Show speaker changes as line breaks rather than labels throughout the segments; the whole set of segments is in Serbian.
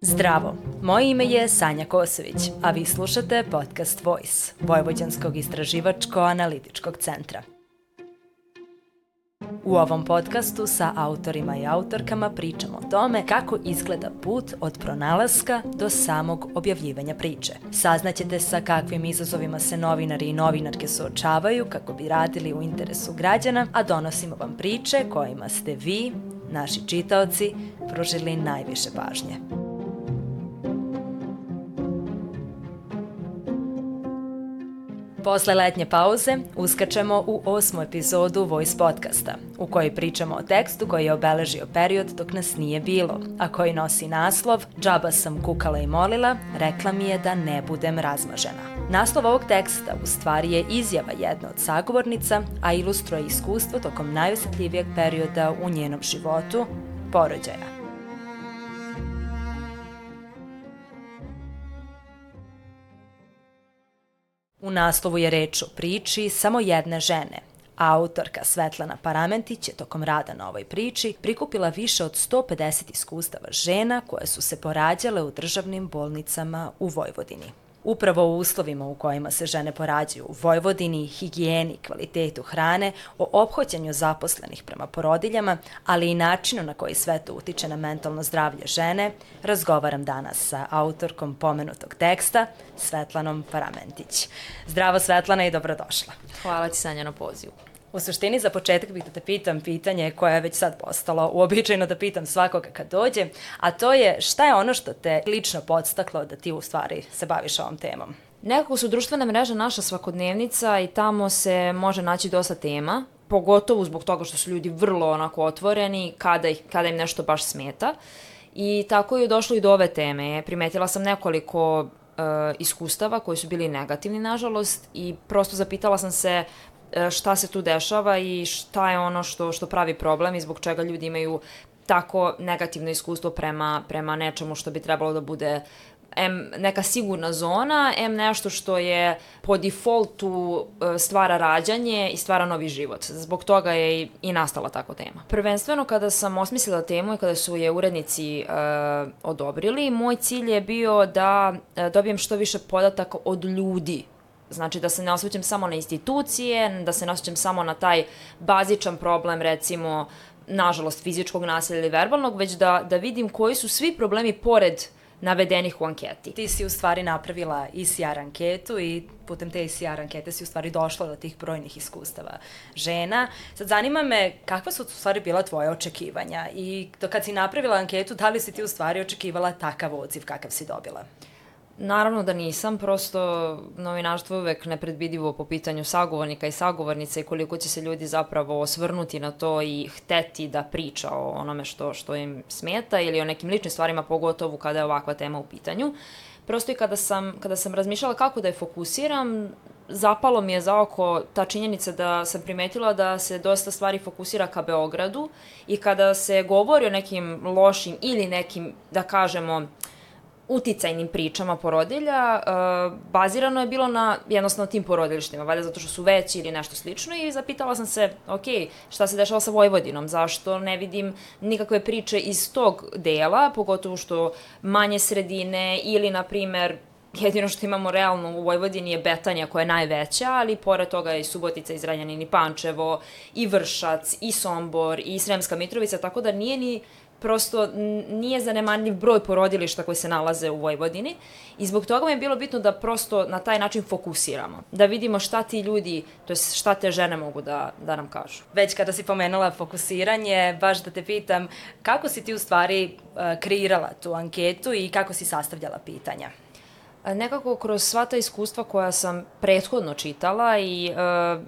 Zdravo, moje ime je Sanja Kosović, a vi slušate podcast Voice, Vojvođanskog istraživačko-analitičkog centra. U ovom podcastu sa autorima i autorkama pričamo o tome kako izgleda put od pronalaska do samog objavljivanja priče. Saznaćete sa kakvim izazovima se novinari i novinarke suočavaju kako bi radili u interesu građana, a donosimo vam priče kojima ste vi, naši čitaoci, pružili najviše pažnje. Posle letnje pauze uskačemo u osmu epizodu Voice podcasta, u kojoj pričamo o tekstu koji je obeležio period dok nas nije bilo, a koji nosi naslov Džaba sam kukala i molila, rekla mi je da ne budem razmažena. Naslov ovog teksta u stvari je izjava jedna od sagovornica, a ilustruje iskustvo tokom najosetljivijeg perioda u njenom životu, porođaja. Naslovu je reč o priči samo jedne žene, Autorka Svetlana Paramentić je tokom rada na ovoj priči prikupila više od 150 iskustava žena koje su se porađale u državnim bolnicama u Vojvodini. Upravo u uslovima u kojima se žene porađaju u Vojvodini, higijeni, kvalitetu hrane, o obhoćanju zaposlenih prema porodiljama, ali i načinu na koji sve to utiče na mentalno zdravlje žene, razgovaram danas sa autorkom pomenutog teksta, Svetlanom Paramentić. Zdravo Svetlana i dobrodošla.
Hvala ti Sanja na pozivu.
U suštini za početak bih da te pitam pitanje koje je već sad postalo uobičajeno da pitam svakoga kad dođe, a to je šta je ono što te lično podstaklo da ti u stvari se baviš ovom temom?
Nekako su društvene mreže naša svakodnevnica i tamo se može naći dosta tema, pogotovo zbog toga što su ljudi vrlo onako otvoreni kada, ih, kada im nešto baš smeta. I tako je došlo i do ove teme. Primetila sam nekoliko uh, iskustava koji su bili negativni, nažalost, i prosto zapitala sam se E, šta se tu dešava i šta je ono što, što pravi problem i zbog čega ljudi imaju tako negativno iskustvo prema, prema nečemu što bi trebalo da bude M neka sigurna zona, M nešto što je po defaultu e, stvara rađanje i stvara novi život. Zbog toga je i, i nastala tako tema. Prvenstveno kada sam osmislila temu i kada su je urednici e, odobrili, moj cilj je bio da e, dobijem što više podataka od ljudi Znači da se ne osvećam samo na institucije, da se ne osvećam samo na taj bazičan problem, recimo, nažalost, fizičkog nasilja ili verbalnog, već da, da vidim koji su svi problemi pored navedenih u anketi.
Ti si u stvari napravila ECR anketu i putem te ECR ankete si u stvari došla do tih brojnih iskustava žena. Sad zanima me kakva su u stvari bila tvoje očekivanja i to kad si napravila anketu, da li si ti u stvari očekivala takav odziv kakav si dobila?
Naravno da nisam, prosto novinarstvo je uvek nepredvidivo po pitanju sagovornika i sagovornica i koliko će se ljudi zapravo osvrnuti na to i hteti da priča o onome što, što im smeta ili o nekim ličnim stvarima, pogotovo kada je ovakva tema u pitanju. Prosto i kada sam, kada sam razmišljala kako da je fokusiram, zapalo mi je za oko ta činjenica da sam primetila da se dosta stvari fokusira ka Beogradu i kada se govori o nekim lošim ili nekim, da kažemo, uticajnim pričama porodilja, uh, bazirano je bilo na jednostavno tim porodilištima, valjda zato što su veći ili nešto slično i zapitala sam se, ok, šta se dešava sa Vojvodinom, zašto ne vidim nikakve priče iz tog dela, pogotovo što manje sredine ili, na primer, jedino što imamo realno u Vojvodini je Betanja koja je najveća, ali pored toga i Subotica, i Zranjanin, i Pančevo, i Vršac, i Sombor, i Sremska Mitrovica, tako da nije ni prosto nije zanemarljiv broj porodilišta koji se nalaze u Vojvodini i zbog toga mi je bilo bitno da prosto na taj način fokusiramo, da vidimo šta ti ljudi, to je šta te žene mogu da, da nam kažu.
Već kada si pomenula fokusiranje, baš da te pitam, kako si ti u stvari uh, kreirala tu anketu i kako si sastavljala pitanja?
Nekako kroz sva ta iskustva koja sam prethodno čitala i e,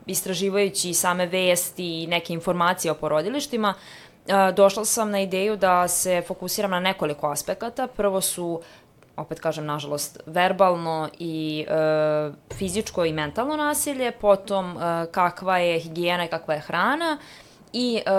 istraživajući same vesti i neke informacije o porodilištima, došla sam na ideju da se fokusiram na nekoliko aspekata. Prvo su opet kažem, nažalost, verbalno i e, fizičko i mentalno nasilje, potom e, kakva je higijena i kakva je hrana I uh,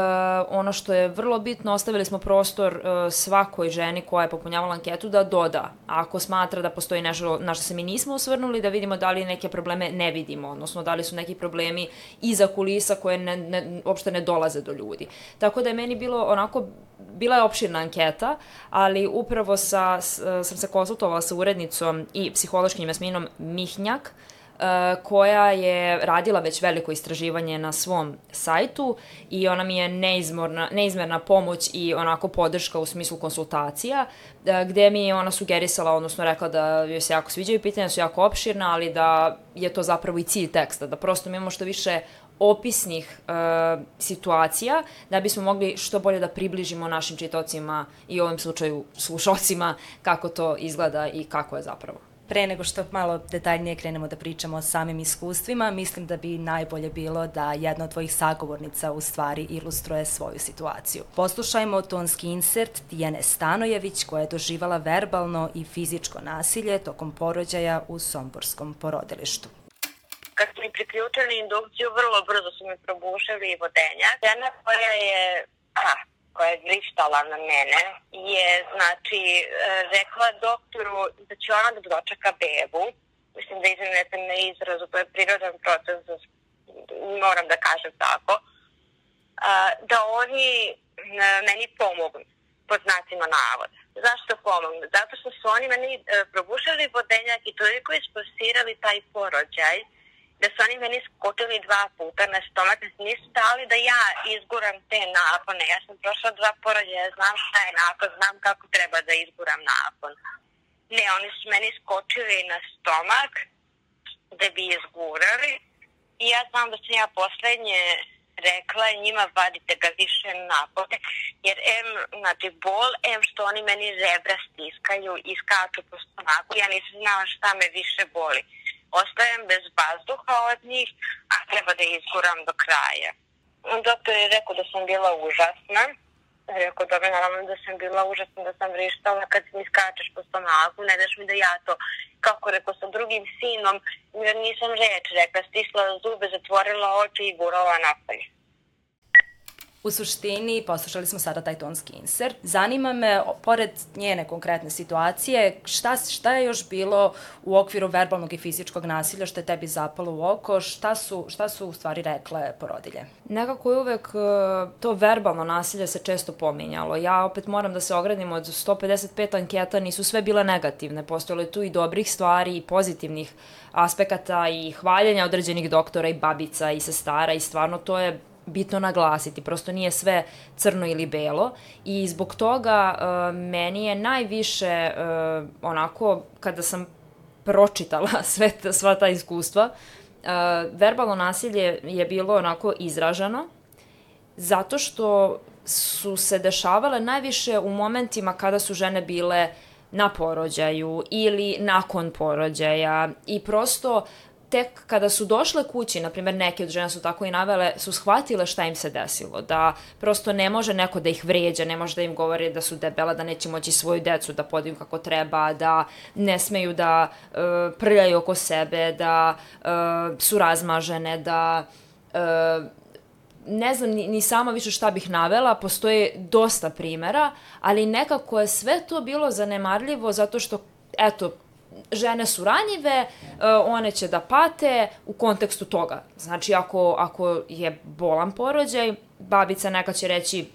ono što je vrlo bitno, ostavili smo prostor uh, svakoj ženi koja je popunjavala anketu da doda. Ako smatra da postoji nešto na što se mi nismo osvrnuli, da vidimo da li neke probleme ne vidimo, odnosno da li su neki problemi iza kulisa koje ne, ne, uopšte ne dolaze do ljudi. Tako da je meni bilo onako, bila je opširna anketa, ali upravo sa, sam se konsultovala sa urednicom i psihološkim Jasminom Mihnjak, E, koja je radila već veliko istraživanje na svom sajtu i ona mi je neizmorna, neizmerna pomoć i onako podrška u smislu konsultacija, e, gde mi je ona sugerisala, odnosno rekla da joj se jako sviđaju pitanja, su jako opširna, ali da je to zapravo i cilj teksta, da prosto mi imamo što više opisnih e, situacija da bismo mogli što bolje da približimo našim čitocima i u ovom slučaju slušocima kako to izgleda i kako je zapravo.
Pre nego što malo detaljnije krenemo da pričamo o samim iskustvima, mislim da bi najbolje bilo da jedna od tvojih sagovornica u stvari ilustruje svoju situaciju. Poslušajmo tonski insert Tijene Stanojević koja je doživala verbalno i fizičko nasilje tokom porođaja u Somborskom porodilištu.
Kad su mi priključili indukciju, vrlo brzo su mi probušili vodenjak. Žena koja je a, koja je vrištala na mene je znači e, rekla doktoru da će ona da dočeka bebu. Mislim da izvinete na izrazu, to je prirodan proces, moram da kažem tako. Da oni e, meni pomognu, pod znacima navoda. Zašto pomognu? Zato što su oni meni e, probušali vodenjak i toliko isposirali taj porođaj da su oni meni skotili dva puta na stomak, da nisu stali da ja izguram te napone. Ja sam prošla dva porođaja, znam šta je napon, znam kako treba da izguram napon. Ne, oni su meni skočili na stomak da bi izgurali i ja znam da sam ja poslednje rekla njima vadite ga više napone, jer em, znači bol, em što oni meni rebra stiskaju i skaču po stomaku, ja nisam znala šta me više boli ostajem bez vazduha od njih, a treba da izguram do kraja. Doktor je rekao da sam bila užasna. Rekao, dobro, naravno da sam bila užasna, da sam vrištala kad mi skačeš po stomaku, ne daš mi da ja to, kako rekao, sa drugim sinom, jer nisam reč rekla, stisla zube, zatvorila oči i gurala napolje.
U suštini, poslušali smo sada taj tonski insert. Zanima me, pored njene konkretne situacije, šta, šta je još bilo u okviru verbalnog i fizičkog nasilja što je tebi zapalo u oko? Šta su, šta su u stvari rekle porodilje?
Nekako je uvek e, to verbalno nasilje se često pominjalo. Ja opet moram da se ogradim od 155 anketa, nisu sve bile negativne. Postojalo je tu i dobrih stvari i pozitivnih aspekata i hvaljenja određenih doktora i babica i sestara i stvarno to je bitno naglasiti, prosto nije sve crno ili belo. I zbog toga uh, meni je najviše uh, onako kada sam pročitala sve ta, sva ta iskustva, uh, verbalno nasilje je bilo onako izraženo zato što su se dešavale najviše u momentima kada su žene bile na porođaju ili nakon porođaja. I prosto tek kada su došle kući, na primjer neke od žena su tako i navele, su shvatile šta im se desilo, da prosto ne može neko da ih vređa, ne može da im govori da su debela, da neće moći svoju decu da podiju kako treba, da ne smeju da uh, prljaju oko sebe, da uh, su razmažene, da uh, ne znam ni, ni sama više šta bih navela, postoje dosta primera, ali nekako je sve to bilo zanemarljivo zato što eto, žene su ranjive, uh, one će da pate u kontekstu toga. Znači, ako, ako je bolan porođaj, babica neka će reći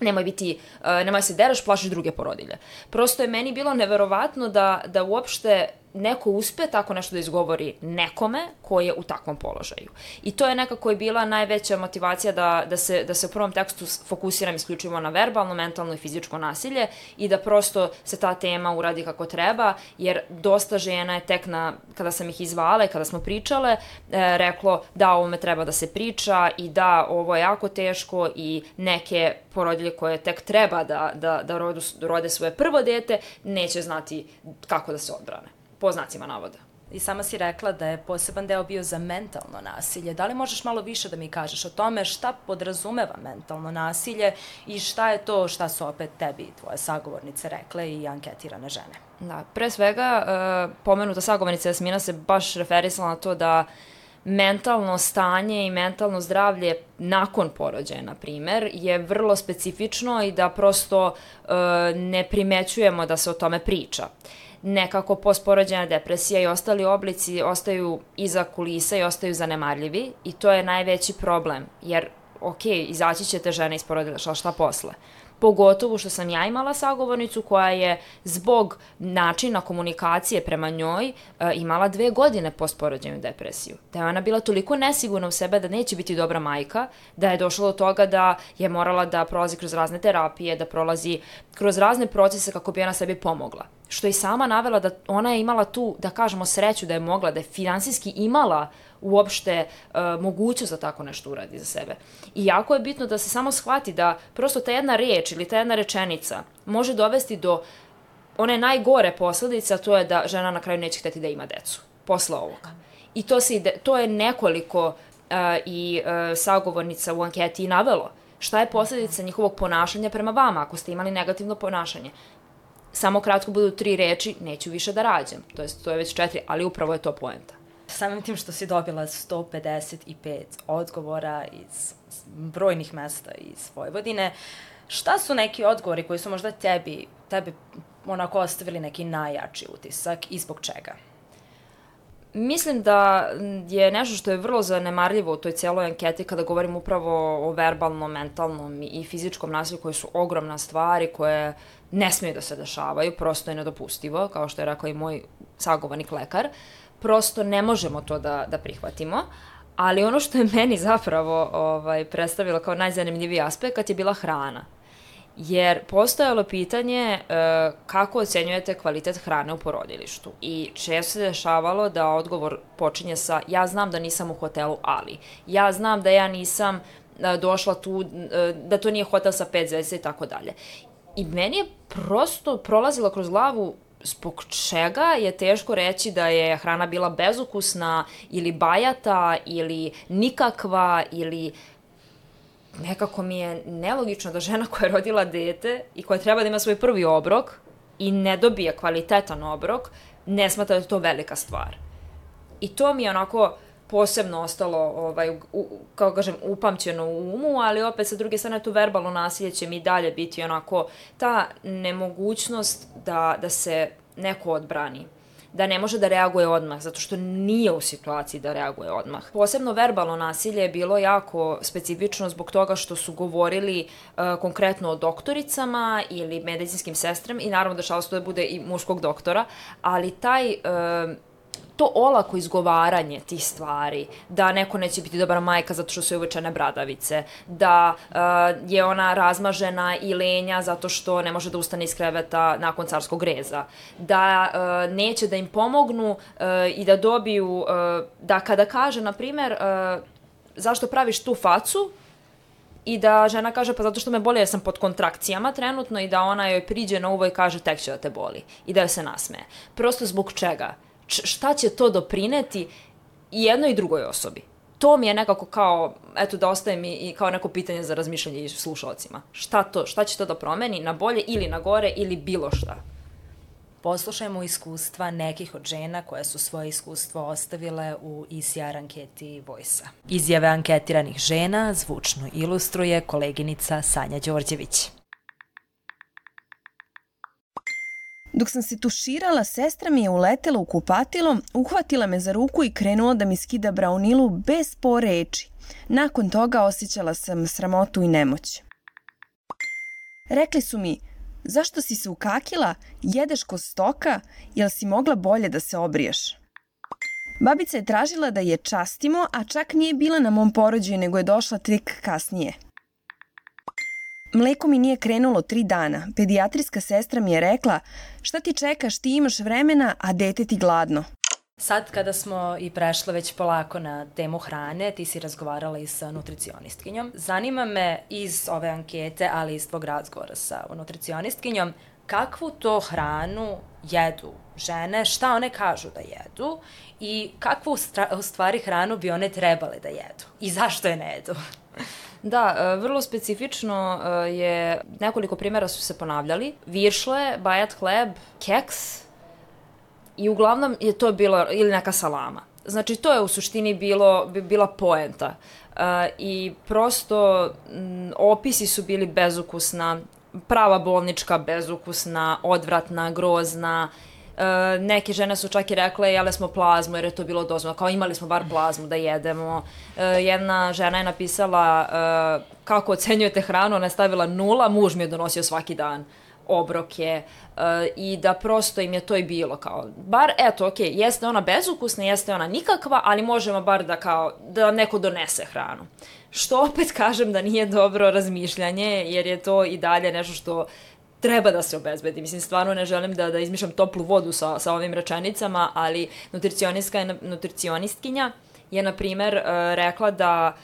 nemoj biti, uh, nemoj se deraš, plašiš druge porodilje. Prosto je meni bilo neverovatno da, da uopšte neko uspe tako nešto da izgovori nekome ko je u takvom položaju. I to je nekako je bila najveća motivacija da, da, se, da se u prvom tekstu fokusiram isključivo na verbalno, mentalno i fizičko nasilje i da prosto se ta tema uradi kako treba, jer dosta žena je tek na, kada sam ih izvala i kada smo pričale, e, reklo da ovome treba da se priča i da ovo je jako teško i neke porodilje koje tek treba da, da, da rodu, rode svoje prvo dete, neće znati kako da se odbrane po znacima navoda.
I sama si rekla da je poseban deo bio za mentalno nasilje. Da li možeš malo više da mi kažeš o tome šta podrazumeva mentalno nasilje i šta je to šta su opet tebi i tvoje sagovornice rekle i anketirane žene?
Da, pre svega, uh, pomenuta sagovornica Jasmina se baš referisala na to da mentalno stanje i mentalno zdravlje nakon porođaja, na primer, je vrlo specifično i da prosto e, ne primećujemo da se o tome priča. Nekako postporođajna depresija i ostali oblici ostaju iza kulisa i ostaju zanemarljivi i to je najveći problem, jer ok, izaći ćete žena iz porodilišta, šta posle? pogotovo što sam ja imala sagovornicu koja je zbog načina komunikacije prema njoj e, imala dve godine postporođajnu depresiju. Da je ona bila toliko nesigurna u sebe da neće biti dobra majka, da je došlo do toga da je morala da prolazi kroz razne terapije, da prolazi kroz razne procese kako bi ona sebi pomogla. Što je sama navela da ona je imala tu, da kažemo, sreću da je mogla, da je finansijski imala uopšte uh, mogućnost da tako nešto uradi za sebe. I jako je bitno da se samo shvati da prosto ta jedna reč ili ta jedna rečenica može dovesti do one najgore posledice, a to je da žena na kraju neće hteti da ima decu posle ovoga. I to, se ide, to je nekoliko uh, i uh, sagovornica u anketi i navelo. Šta je posledica njihovog ponašanja prema vama ako ste imali negativno ponašanje? Samo kratko budu tri reči, neću više da rađem. To je, to je već četiri, ali upravo je to poenta
samim tim što si dobila 155 odgovora iz brojnih mesta iz Vojvodine, šta su neki odgovori koji su možda tebi, tebi onako ostavili neki najjači utisak i zbog čega?
Mislim da je nešto što je vrlo zanemarljivo u toj cijeloj anketi kada govorim upravo o verbalnom, mentalnom i fizičkom nasilju koje su ogromna stvari koje ne smiju da se dešavaju, prosto je nedopustivo, kao što je rekao i moj sagovornik lekar. Prosto ne možemo to da, da prihvatimo. Ali ono što je meni zapravo ovaj, predstavilo kao najzanimljiviji aspekt je bila hrana. Jer postojalo pitanje e, kako ocenjujete kvalitet hrane u porodilištu. I često se dešavalo da odgovor počinje sa ja znam da nisam u hotelu, ali. Ja znam da ja nisam e, došla tu, e, da to nije hotel sa pet zvezda i tako dalje. I meni je prosto prolazilo kroz glavu zbog čega je teško reći da je hrana bila bezukusna ili bajata ili nikakva ili nekako mi je nelogično da žena koja je rodila dete i koja treba da ima svoj prvi obrok i ne dobije kvalitetan obrok, ne smatra da je to velika stvar. I to mi je onako posebno ostalo, ovaj, u, kao kažem, upamćeno u umu, ali opet sa druge strane to verbalno nasilje će mi dalje biti onako ta nemogućnost da, da se neko odbrani da ne može da reaguje odmah, zato što nije u situaciji da reaguje odmah. Posebno verbalno nasilje je bilo jako specifično zbog toga što su govorili uh, konkretno o doktoricama ili medicinskim sestrama i naravno dešalo se to da bude i muškog doktora, ali taj uh, to olako izgovaranje tih stvari, da neko neće biti dobra majka zato što su uvećane bradavice, da uh, je ona razmažena i lenja zato što ne može da ustane iz kreveta nakon carskog reza, da uh, neće da im pomognu uh, i da dobiju, uh, da kada kaže, na primer, uh, zašto praviš tu facu, i da žena kaže pa zato što me boli jer sam pod kontrakcijama trenutno i da ona joj priđe na uvo i kaže tek će da te boli i da joj se nasmeje. Prosto zbog čega? Šta će to doprineti i jednoj i drugoj osobi. To mi je nekako kao, eto da ostaje mi i kao neko pitanje za razmišljanje i slušalcima. Šta to, šta će to da promeni na bolje ili na gore ili bilo šta?
Poslušajmo iskustva nekih od žena koje su svoje iskustvo ostavile u ECR anketi Vojsa. Izjave anketiranih žena zvučno ilustruje koleginica Sanja Đorđević.
Dok sam se tuširala, sestra mi je uletela u kupatilo, uhvatila me za ruku i krenula da mi skida braunilu bez po reči. Nakon toga osjećala sam sramotu i nemoć. Rekli su mi, zašto si se ukakila, jedeš ko stoka, jel si mogla bolje da se obriješ? Babica je tražila da je častimo, a čak nije bila na mom porođaju, nego je došla tek kasnije. Mleko mi nije krenulo tri dana. Pedijatrijska sestra mi je rekla, šta ti čekaš, ti imaš vremena, a dete ti gladno.
Sad kada smo i prešle već polako na temu hrane, ti si razgovarala i sa nutricionistkinjom. Zanima me iz ove ankete, ali iz tvog razgovora sa nutricionistkinjom, kakvu to hranu jedu žene, šta one kažu da jedu i kakvu u stvari hranu bi one trebale da jedu i zašto je ne jedu.
Da, e, vrlo specifično e, je, nekoliko primjera su se ponavljali. Viršle, bajat hleb, keks i uglavnom je to bilo, ili neka salama. Znači, to je u suštini bilo, bila poenta. Uh, I prosto opisi su bili bezukusna, prava bolnička, bezukusna, odvratna, grozna. Uh, neke žene su čak i rekle jele smo plazmu jer je to bilo dozvoljeno, kao imali smo bar plazmu da jedemo. Uh, jedna žena je napisala uh, kako ocenjujete hranu, ona je stavila nula, muž mi je donosio svaki dan. Obroke uh, i da prosto im je to i bilo kao, bar eto, ok, jeste ona bezukusna, jeste ona nikakva, ali možemo bar da kao, da neko donese hranu. Što opet kažem da nije dobro razmišljanje, jer je to i dalje nešto što treba da se obezbedi. Mislim, stvarno ne želim da, da izmišljam toplu vodu sa, sa ovim rečenicama, ali nutricionistka, nutricionistkinja je, na primer, uh, rekla da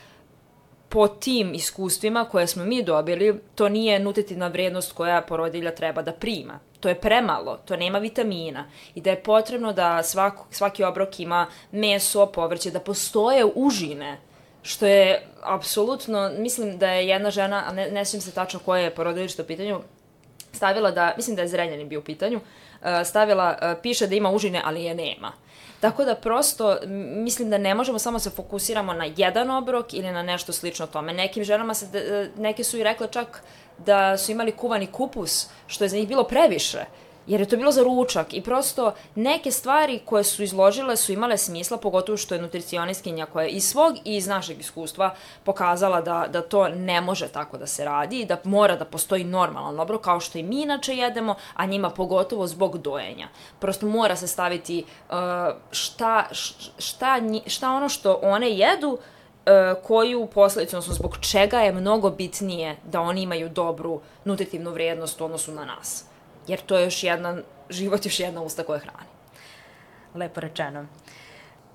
po tim iskustvima koje smo mi dobili, to nije nutritivna vrednost koja porodilja treba da prima. To je premalo, to nema vitamina i da je potrebno da svak, svaki obrok ima meso, povrće, da postoje užine, što je apsolutno, mislim da je jedna žena, ne, ne se tačno koje je porodilište u pitanju, stavila da, mislim da je Zrenjanin bio u pitanju, stavila, piše da ima užine, ali je nema. Tako da prosto mislim da ne možemo samo se fokusiramo na jedan obrok ili na nešto slično tome. Nekim ženama se, e, neke su i rekle čak da su imali kuvani kupus, što je za njih bilo previše jer je to bilo za ručak i prosto neke stvari koje su izložile su imale smisla, pogotovo što je nutricionistkinja koja je iz svog i iz našeg iskustva pokazala da, da to ne može tako da se radi i da mora da postoji normalan obrok kao što i mi inače jedemo, a njima pogotovo zbog dojenja. Prosto mora se staviti uh, šta, šta, šta ono što one jedu uh, koju posledicu, odnosno zbog čega je mnogo bitnije da oni imaju dobru nutritivnu vrijednost u odnosu na nas jer to je još jedna, život još jedna usta koja hrani.
Lepo rečeno.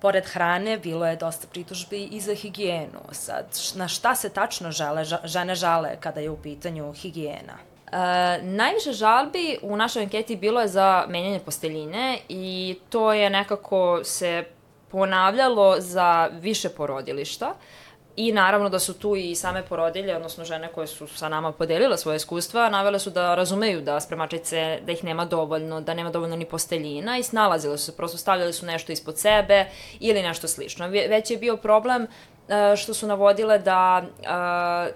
Pored hrane, bilo je dosta pritužbi i za higijenu. Sad, na šta se tačno žele, žene žale kada je u pitanju higijena?
E, najviše žalbi u našoj anketi bilo je za menjanje posteljine i to je nekako se ponavljalo za više porodilišta. Uh, I naravno da su tu i same porodilje, odnosno žene koje su sa nama podelile svoje iskustva, navele su da razumeju da spremačice, da ih nema dovoljno, da nema dovoljno ni posteljina i snalazile su se, prosto stavljali su nešto ispod sebe ili nešto slično. Već je bio problem uh, što su navodile da uh,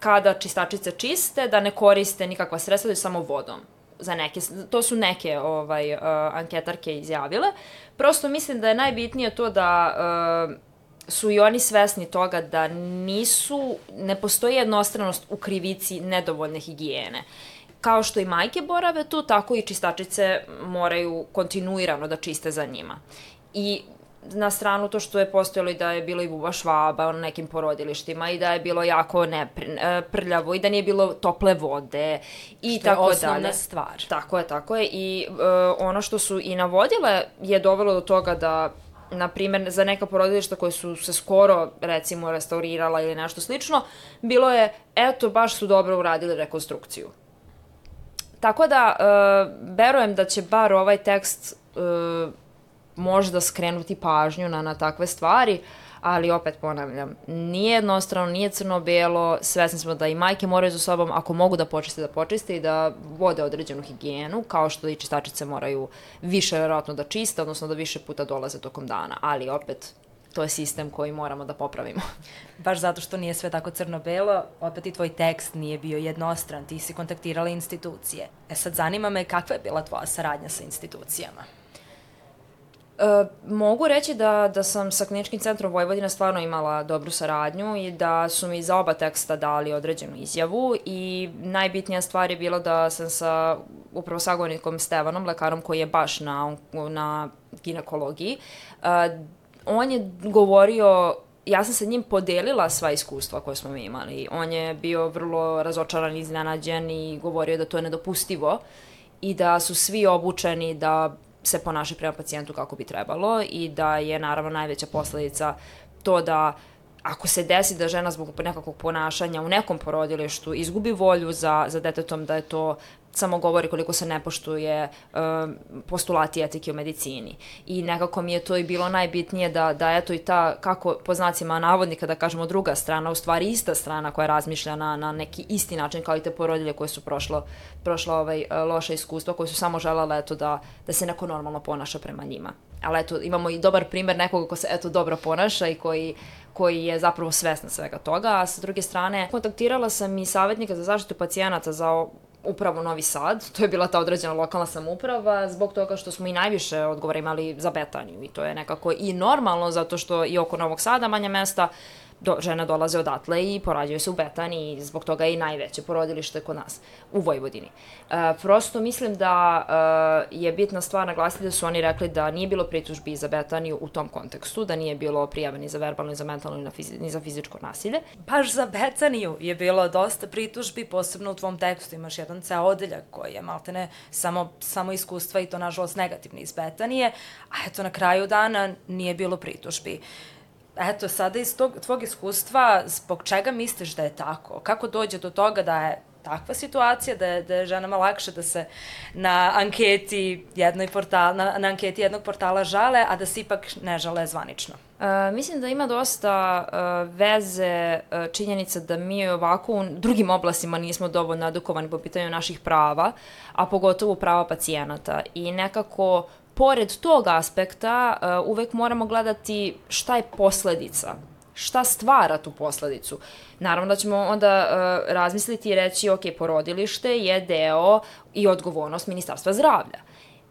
kada čistačice čiste, da ne koriste nikakva sredstva, da samo vodom za neke, to su neke ovaj, uh, anketarke izjavile. Prosto mislim da je najbitnije to da uh, su i oni svesni toga da nisu, ne postoji jednostranost u krivici nedovoljne higijene. Kao što i majke borave tu, tako i čistačice moraju kontinuirano da čiste za njima. I na stranu to što je postojalo i da je bilo i buba švaba na nekim porodilištima i da je bilo jako neprljavo e, i da nije bilo tople vode i što tako
je osnovna dalje. stvar.
Tako je, tako je. I uh, ono što su i navodile je dovelo do toga da na primjer, za neka porodilišta koje su se skoro, recimo, restaurirala ili nešto slično, bilo je, eto, baš su dobro uradili rekonstrukciju. Tako da, uh, verujem da će bar ovaj tekst uh, možda skrenuti pažnju na, na takve stvari, uh, ali opet ponavljam, nije jednostrano, nije crno-belo, svesni smo da i majke moraju za sobom, ako mogu da počiste, da počiste i da vode određenu higijenu, kao što i čistačice moraju više verovatno da čiste, odnosno da više puta dolaze tokom dana, ali opet to je sistem koji moramo da popravimo.
Baš zato što nije sve tako crno-belo, opet i tvoj tekst nije bio jednostran, ti si kontaktirala institucije. E sad zanima me kakva je bila tvoja saradnja sa institucijama?
E, mogu reći da, da sam sa kliničkim centrom Vojvodina stvarno imala dobru saradnju i da su mi za oba teksta dali određenu izjavu i najbitnija stvar je bilo da sam sa upravo sagovornikom Stevanom, lekarom koji je baš na, na ginekologiji, uh, on je govorio ja sam sa njim podelila sva iskustva koje smo mi imali. On je bio vrlo razočaran iznenađen i govorio da to je nedopustivo i da su svi obučeni da se ponaša prema pacijentu kako bi trebalo i da je naravno najveća posledica to da ako se desi da žena zbog nekakvog ponašanja u nekom porodilištu izgubi volju za, za detetom, da je to samo govori koliko se ne poštuje um, postulati etike u medicini. I nekako mi je to i bilo najbitnije da, da eto i ta, kako po znacima navodnika da kažemo druga strana, u stvari ista strana koja razmišlja na, na neki isti način kao i te porodilje koje su prošlo, prošlo ovaj, loše iskustvo, koje su samo želele eto da, da se neko normalno ponaša prema njima. Ali eto, imamo i dobar primer nekoga ko se eto dobro ponaša i koji koji je zapravo svesna svega toga, a sa druge strane kontaktirala sam i savjetnika za zaštitu pacijenata za upravo Novi Sad, to je bila ta određena lokalna samuprava, zbog toga što smo i najviše odgovora imali za Betaniju i to je nekako i normalno zato što i oko Novog Sada manja mesta do, žene dolaze odatle i porađaju se u Betani i zbog toga je i najveće porodilište kod nas u Vojvodini. E, prosto mislim da e, je bitna stvar naglasiti da su oni rekli da nije bilo pritužbi za Betaniju u tom kontekstu, da nije bilo prijave ni za verbalno, ni za mentalno, ni, fizi, ni za fizičko nasilje.
Baš za Betaniju je bilo dosta pritužbi, posebno u tvom tekstu imaš jedan ceo odeljak koji je maltene samo, samo iskustva i to nažalost negativni iz Betanije, a eto na kraju dana nije bilo pritužbi. Eto, sada iz tog, tvog iskustva, zbog čega misliš da je tako? Kako dođe do toga da je takva situacija, da je, da je ženama lakše da se na anketi, jednoj portal, na, na anketi jednog portala žale, a da se ipak ne žale zvanično?
Uh, mislim da ima dosta uh, veze uh, činjenica da mi ovako u drugim oblastima nismo dovoljno edukovani po pitanju naših prava, a pogotovo prava pacijenata. I nekako pored tog aspekta uh, uvek moramo gledati šta je posledica šta stvara tu posledicu. Naravno da ćemo onda uh, razmisliti i reći, ok, porodilište je deo i odgovornost Ministarstva zdravlja.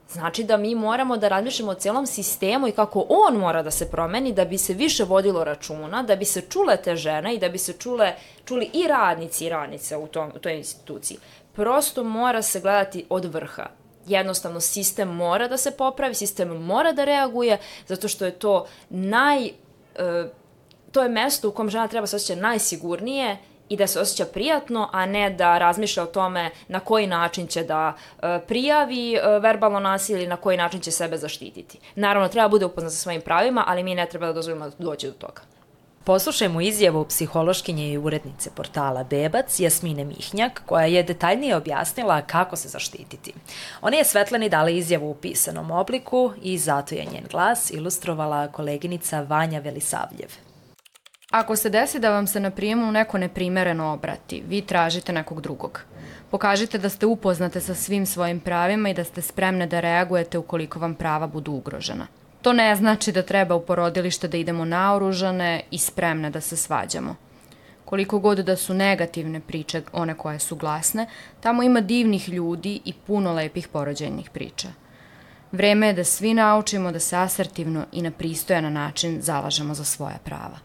Znači da mi moramo da razmišljamo o celom sistemu i kako on mora da se promeni da bi se više vodilo računa, da bi se čule te žene i da bi se čule, čuli i radnici i radnice u, tom, u toj instituciji. Prosto mora se gledati od vrha jednostavno sistem mora da se popravi, sistem mora da reaguje, zato što je to naj... E, to je mesto u kom žena treba se osjeća najsigurnije i da se osjeća prijatno, a ne da razmišlja o tome na koji način će da e, prijavi e, verbalno nasilje ili na koji način će sebe zaštititi. Naravno, treba bude upoznat sa svojim pravima, ali mi ne treba da dozvolimo da dođe do toga.
Poslušajmo izjavu psihološkinje i urednice portala Bebac, Jasmine Mihnjak, koja je detaljnije objasnila kako se zaštititi. Ona je Svetlani dala izjavu u pisanom obliku i zato je njen glas ilustrovala koleginica Vanja Velisavljev.
Ako se desi da vam se na prijemu neko neprimereno obrati, vi tražite nekog drugog. Pokažite da ste upoznate sa svim svojim pravima i da ste spremne da reagujete ukoliko vam prava budu ugrožena. To ne znači da treba u porodilište da idemo naoružane i spremne da se svađamo. Koliko god da su negativne priče, one koje su glasne, tamo ima divnih ljudi i puno lepih porođajnih priča. Vreme je da svi naučimo da se asertivno i na pristojan način zalažemo za svoja prava.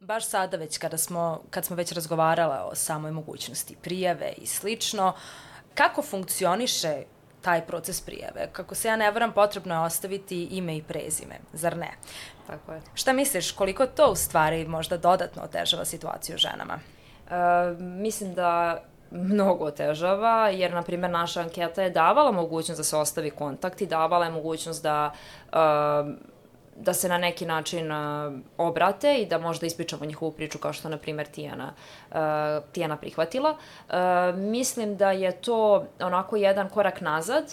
Baš sada već kada smo, kad smo već razgovarala o samoj mogućnosti prijave i slično, kako funkcioniše taj proces prijave. Kako se ja ne varam, potrebno je ostaviti ime i prezime, zar ne?
Tako je.
Šta misliš, koliko to u stvari možda dodatno otežava situaciju ženama?
E, mislim da mnogo otežava, jer, na primjer, naša anketa je davala mogućnost da se ostavi kontakt i davala je mogućnost da uh, da se na neki način uh, obrate i da možda ispričamo njihovu priču kao što, na primjer, Tijana, uh, Tijana prihvatila. Uh, mislim da je to onako jedan korak nazad,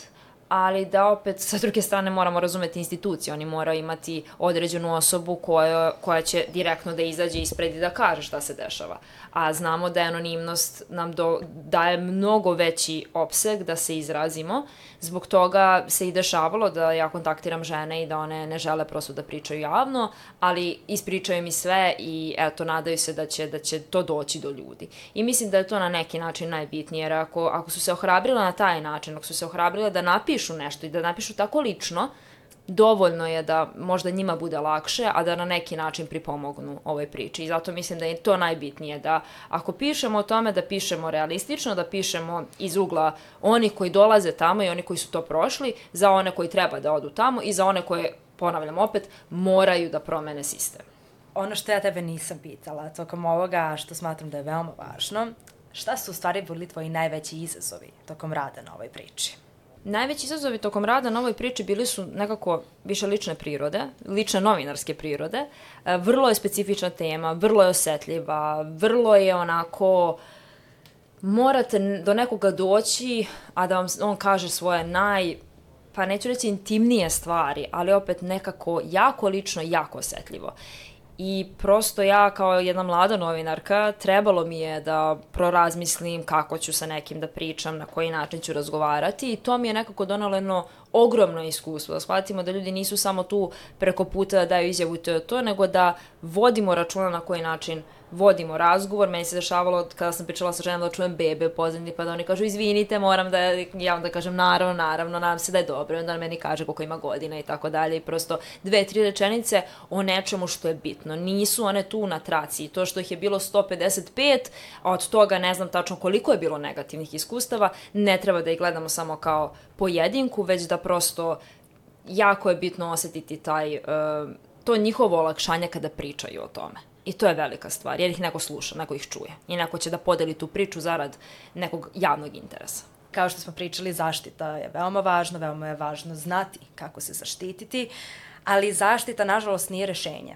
ali da opet sa druge strane moramo razumeti institucije, oni moraju imati određenu osobu koja, koja će direktno da izađe ispred i da kaže šta se dešava. A znamo da anonimnost nam do, daje mnogo veći opseg da se izrazimo, zbog toga se i dešavalo da ja kontaktiram žene i da one ne žele prosto da pričaju javno, ali ispričaju mi sve i eto, nadaju se da će, da će to doći do ljudi. I mislim da je to na neki način najbitnije, jer ako, ako su se ohrabrile na taj način, ako su se ohrabrile da napišu napišu nešto i da napišu tako lično, dovoljno je da možda njima bude lakše, a da na neki način pripomognu ovoj priči. I zato mislim da je to najbitnije, da ako pišemo o tome, da pišemo realistično, da pišemo iz ugla oni koji dolaze tamo i oni koji su to prošli, za one koji treba da odu tamo i za one koje, ponavljam opet, moraju da promene sistem.
Ono što ja tebe nisam pitala tokom ovoga, što smatram da je veoma važno, šta su u stvari bili tvoji najveći izazovi tokom rada na ovoj priči?
Najveći izazovi tokom rada na ovoj priči bili su nekako više lične prirode, lične novinarske prirode. E, vrlo je specifična tema, vrlo je osetljiva, vrlo je onako morate do nekoga doći, a da vam on kaže svoje naj, pa neću reći intimnije stvari, ali opet nekako jako lično, jako osetljivo. I prosto ja kao jedna mlada novinarka trebalo mi je da prorazmislim kako ću sa nekim da pričam, na koji način ću razgovarati. I to mi je nekako donalo jedno ogromno iskustvo, da shvatimo da ljudi nisu samo tu preko puta da daju izjavu to to, nego da vodimo računa na koji način vodimo razgovor. Meni se dešavalo kada sam pričala sa ženom da čujem bebe pozadnji, pa da oni kažu izvinite, moram da, ja onda kažem naravno, naravno, nadam se da je dobro. Onda meni kaže koliko ima godina i tako dalje. I prosto dve, tri rečenice o nečemu što je bitno. Nisu one tu na traci. To što ih je bilo 155, a od toga ne znam tačno koliko je bilo negativnih iskustava, ne treba da ih gledamo samo kao pojedinku, već da prosto jako je bitno osetiti taj, uh, to njihovo olakšanje kada pričaju o tome. I to je velika stvar, jer ih neko sluša, neko ih čuje. I neko će da podeli tu priču zarad nekog javnog interesa.
Kao što smo pričali, zaštita je veoma važna, veoma je važno znati kako se zaštititi, ali zaštita, nažalost, nije rešenje.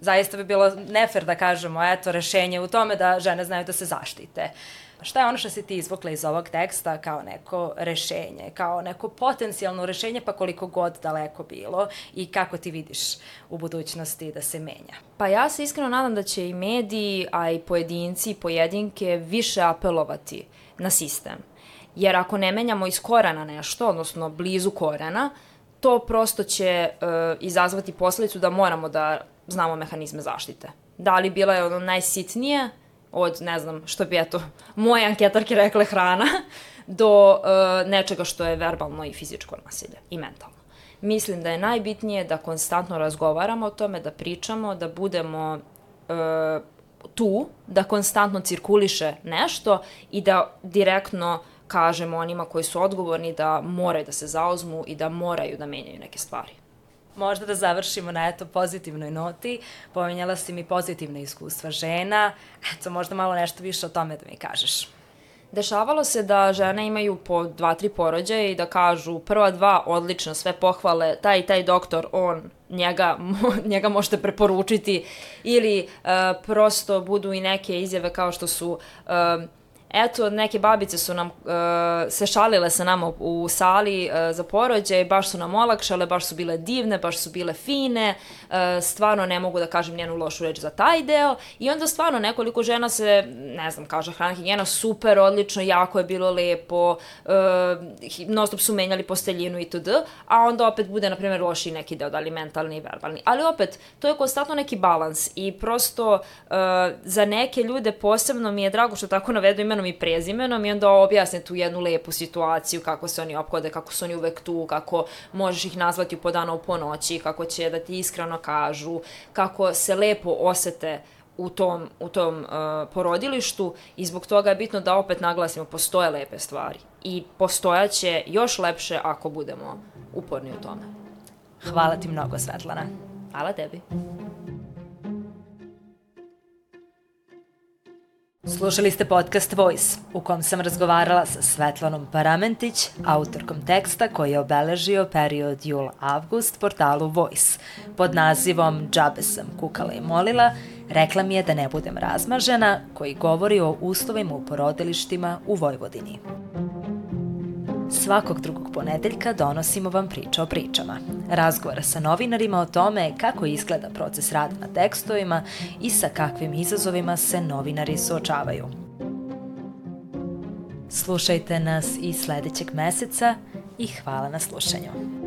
Zaista bi bilo nefer da kažemo, eto, rešenje u tome da žene znaju da se zaštite. Uh, Šta je ono što si ti izvukla iz ovog teksta kao neko rešenje, kao neko potencijalno rešenje, pa koliko god daleko bilo i kako ti vidiš u budućnosti da se menja?
Pa ja se iskreno nadam da će i mediji, a i pojedinci i pojedinke više apelovati na sistem. Jer ako ne menjamo iz korena nešto, odnosno blizu korena, to prosto će uh, izazvati posledicu da moramo da znamo mehanizme zaštite. Da li bila je ono najsitnije, od, ne znam, što bi eto, moje anketarke rekle hrana, do uh, nečega što je verbalno i fizičko nasilje i mentalno. Mislim da je najbitnije da konstantno razgovaramo o tome, da pričamo, da budemo uh, tu, da konstantno cirkuliše nešto i da direktno kažemo onima koji su odgovorni da moraju da se zauzmu i da moraju da menjaju neke stvari
možda da završimo na eto pozitivnoj noti. Pominjala si mi pozitivne iskustva žena. Eto, možda malo nešto više o tome da mi kažeš.
Dešavalo se da žene imaju po dva, tri porođaje i da kažu prva dva odlično, sve pohvale, taj i taj doktor, on, njega, njega možete preporučiti ili uh, prosto budu i neke izjave kao što su uh, eto, neke babice su nam uh, se šalile sa nama u sali uh, za porođaj, baš su nam olakšale, baš su bile divne, baš su bile fine, uh, stvarno ne mogu da kažem njenu lošu reč za taj deo i onda stvarno nekoliko žena se, ne znam, kaže hrana higijena, super, odlično, jako je bilo lepo, uh, non su menjali posteljinu i td, a onda opet bude, na primjer, loši neki deo, da li mentalni i verbalni. Ali opet, to je konstantno neki balans i prosto uh, za neke ljude posebno mi je drago što tako navedu imenom i prezimenom i onda objasne tu jednu lepu situaciju, kako se oni opkode, kako su oni uvek tu, kako možeš ih nazvati po dana u ponoći, kako će da ti iskreno kažu, kako se lepo osete u tom, u tom uh, porodilištu i zbog toga je bitno da opet naglasimo postoje lepe stvari i postojaće još lepše ako budemo uporni u tome.
Hvala ti mnogo, Svetlana.
Hvala tebi.
Slušali ste podcast Voice, u kom sam razgovarala sa Svetlanom Paramentić, autorkom teksta koji je obeležio period jul-avgust portalu Voice. Pod nazivom Džabe sam kukala i molila, rekla mi je da ne budem razmažena, koji govori o uslovima u porodilištima u Vojvodini. Svakog drugog ponedeljka donosimo vam priče o pričama. Razgovora sa novinarima o tome kako izgleda proces rada na tekstovima i sa kakvim izazovima se novinari suočavaju. Slušajte nas i sledećeg meseca i hvala na slušanju.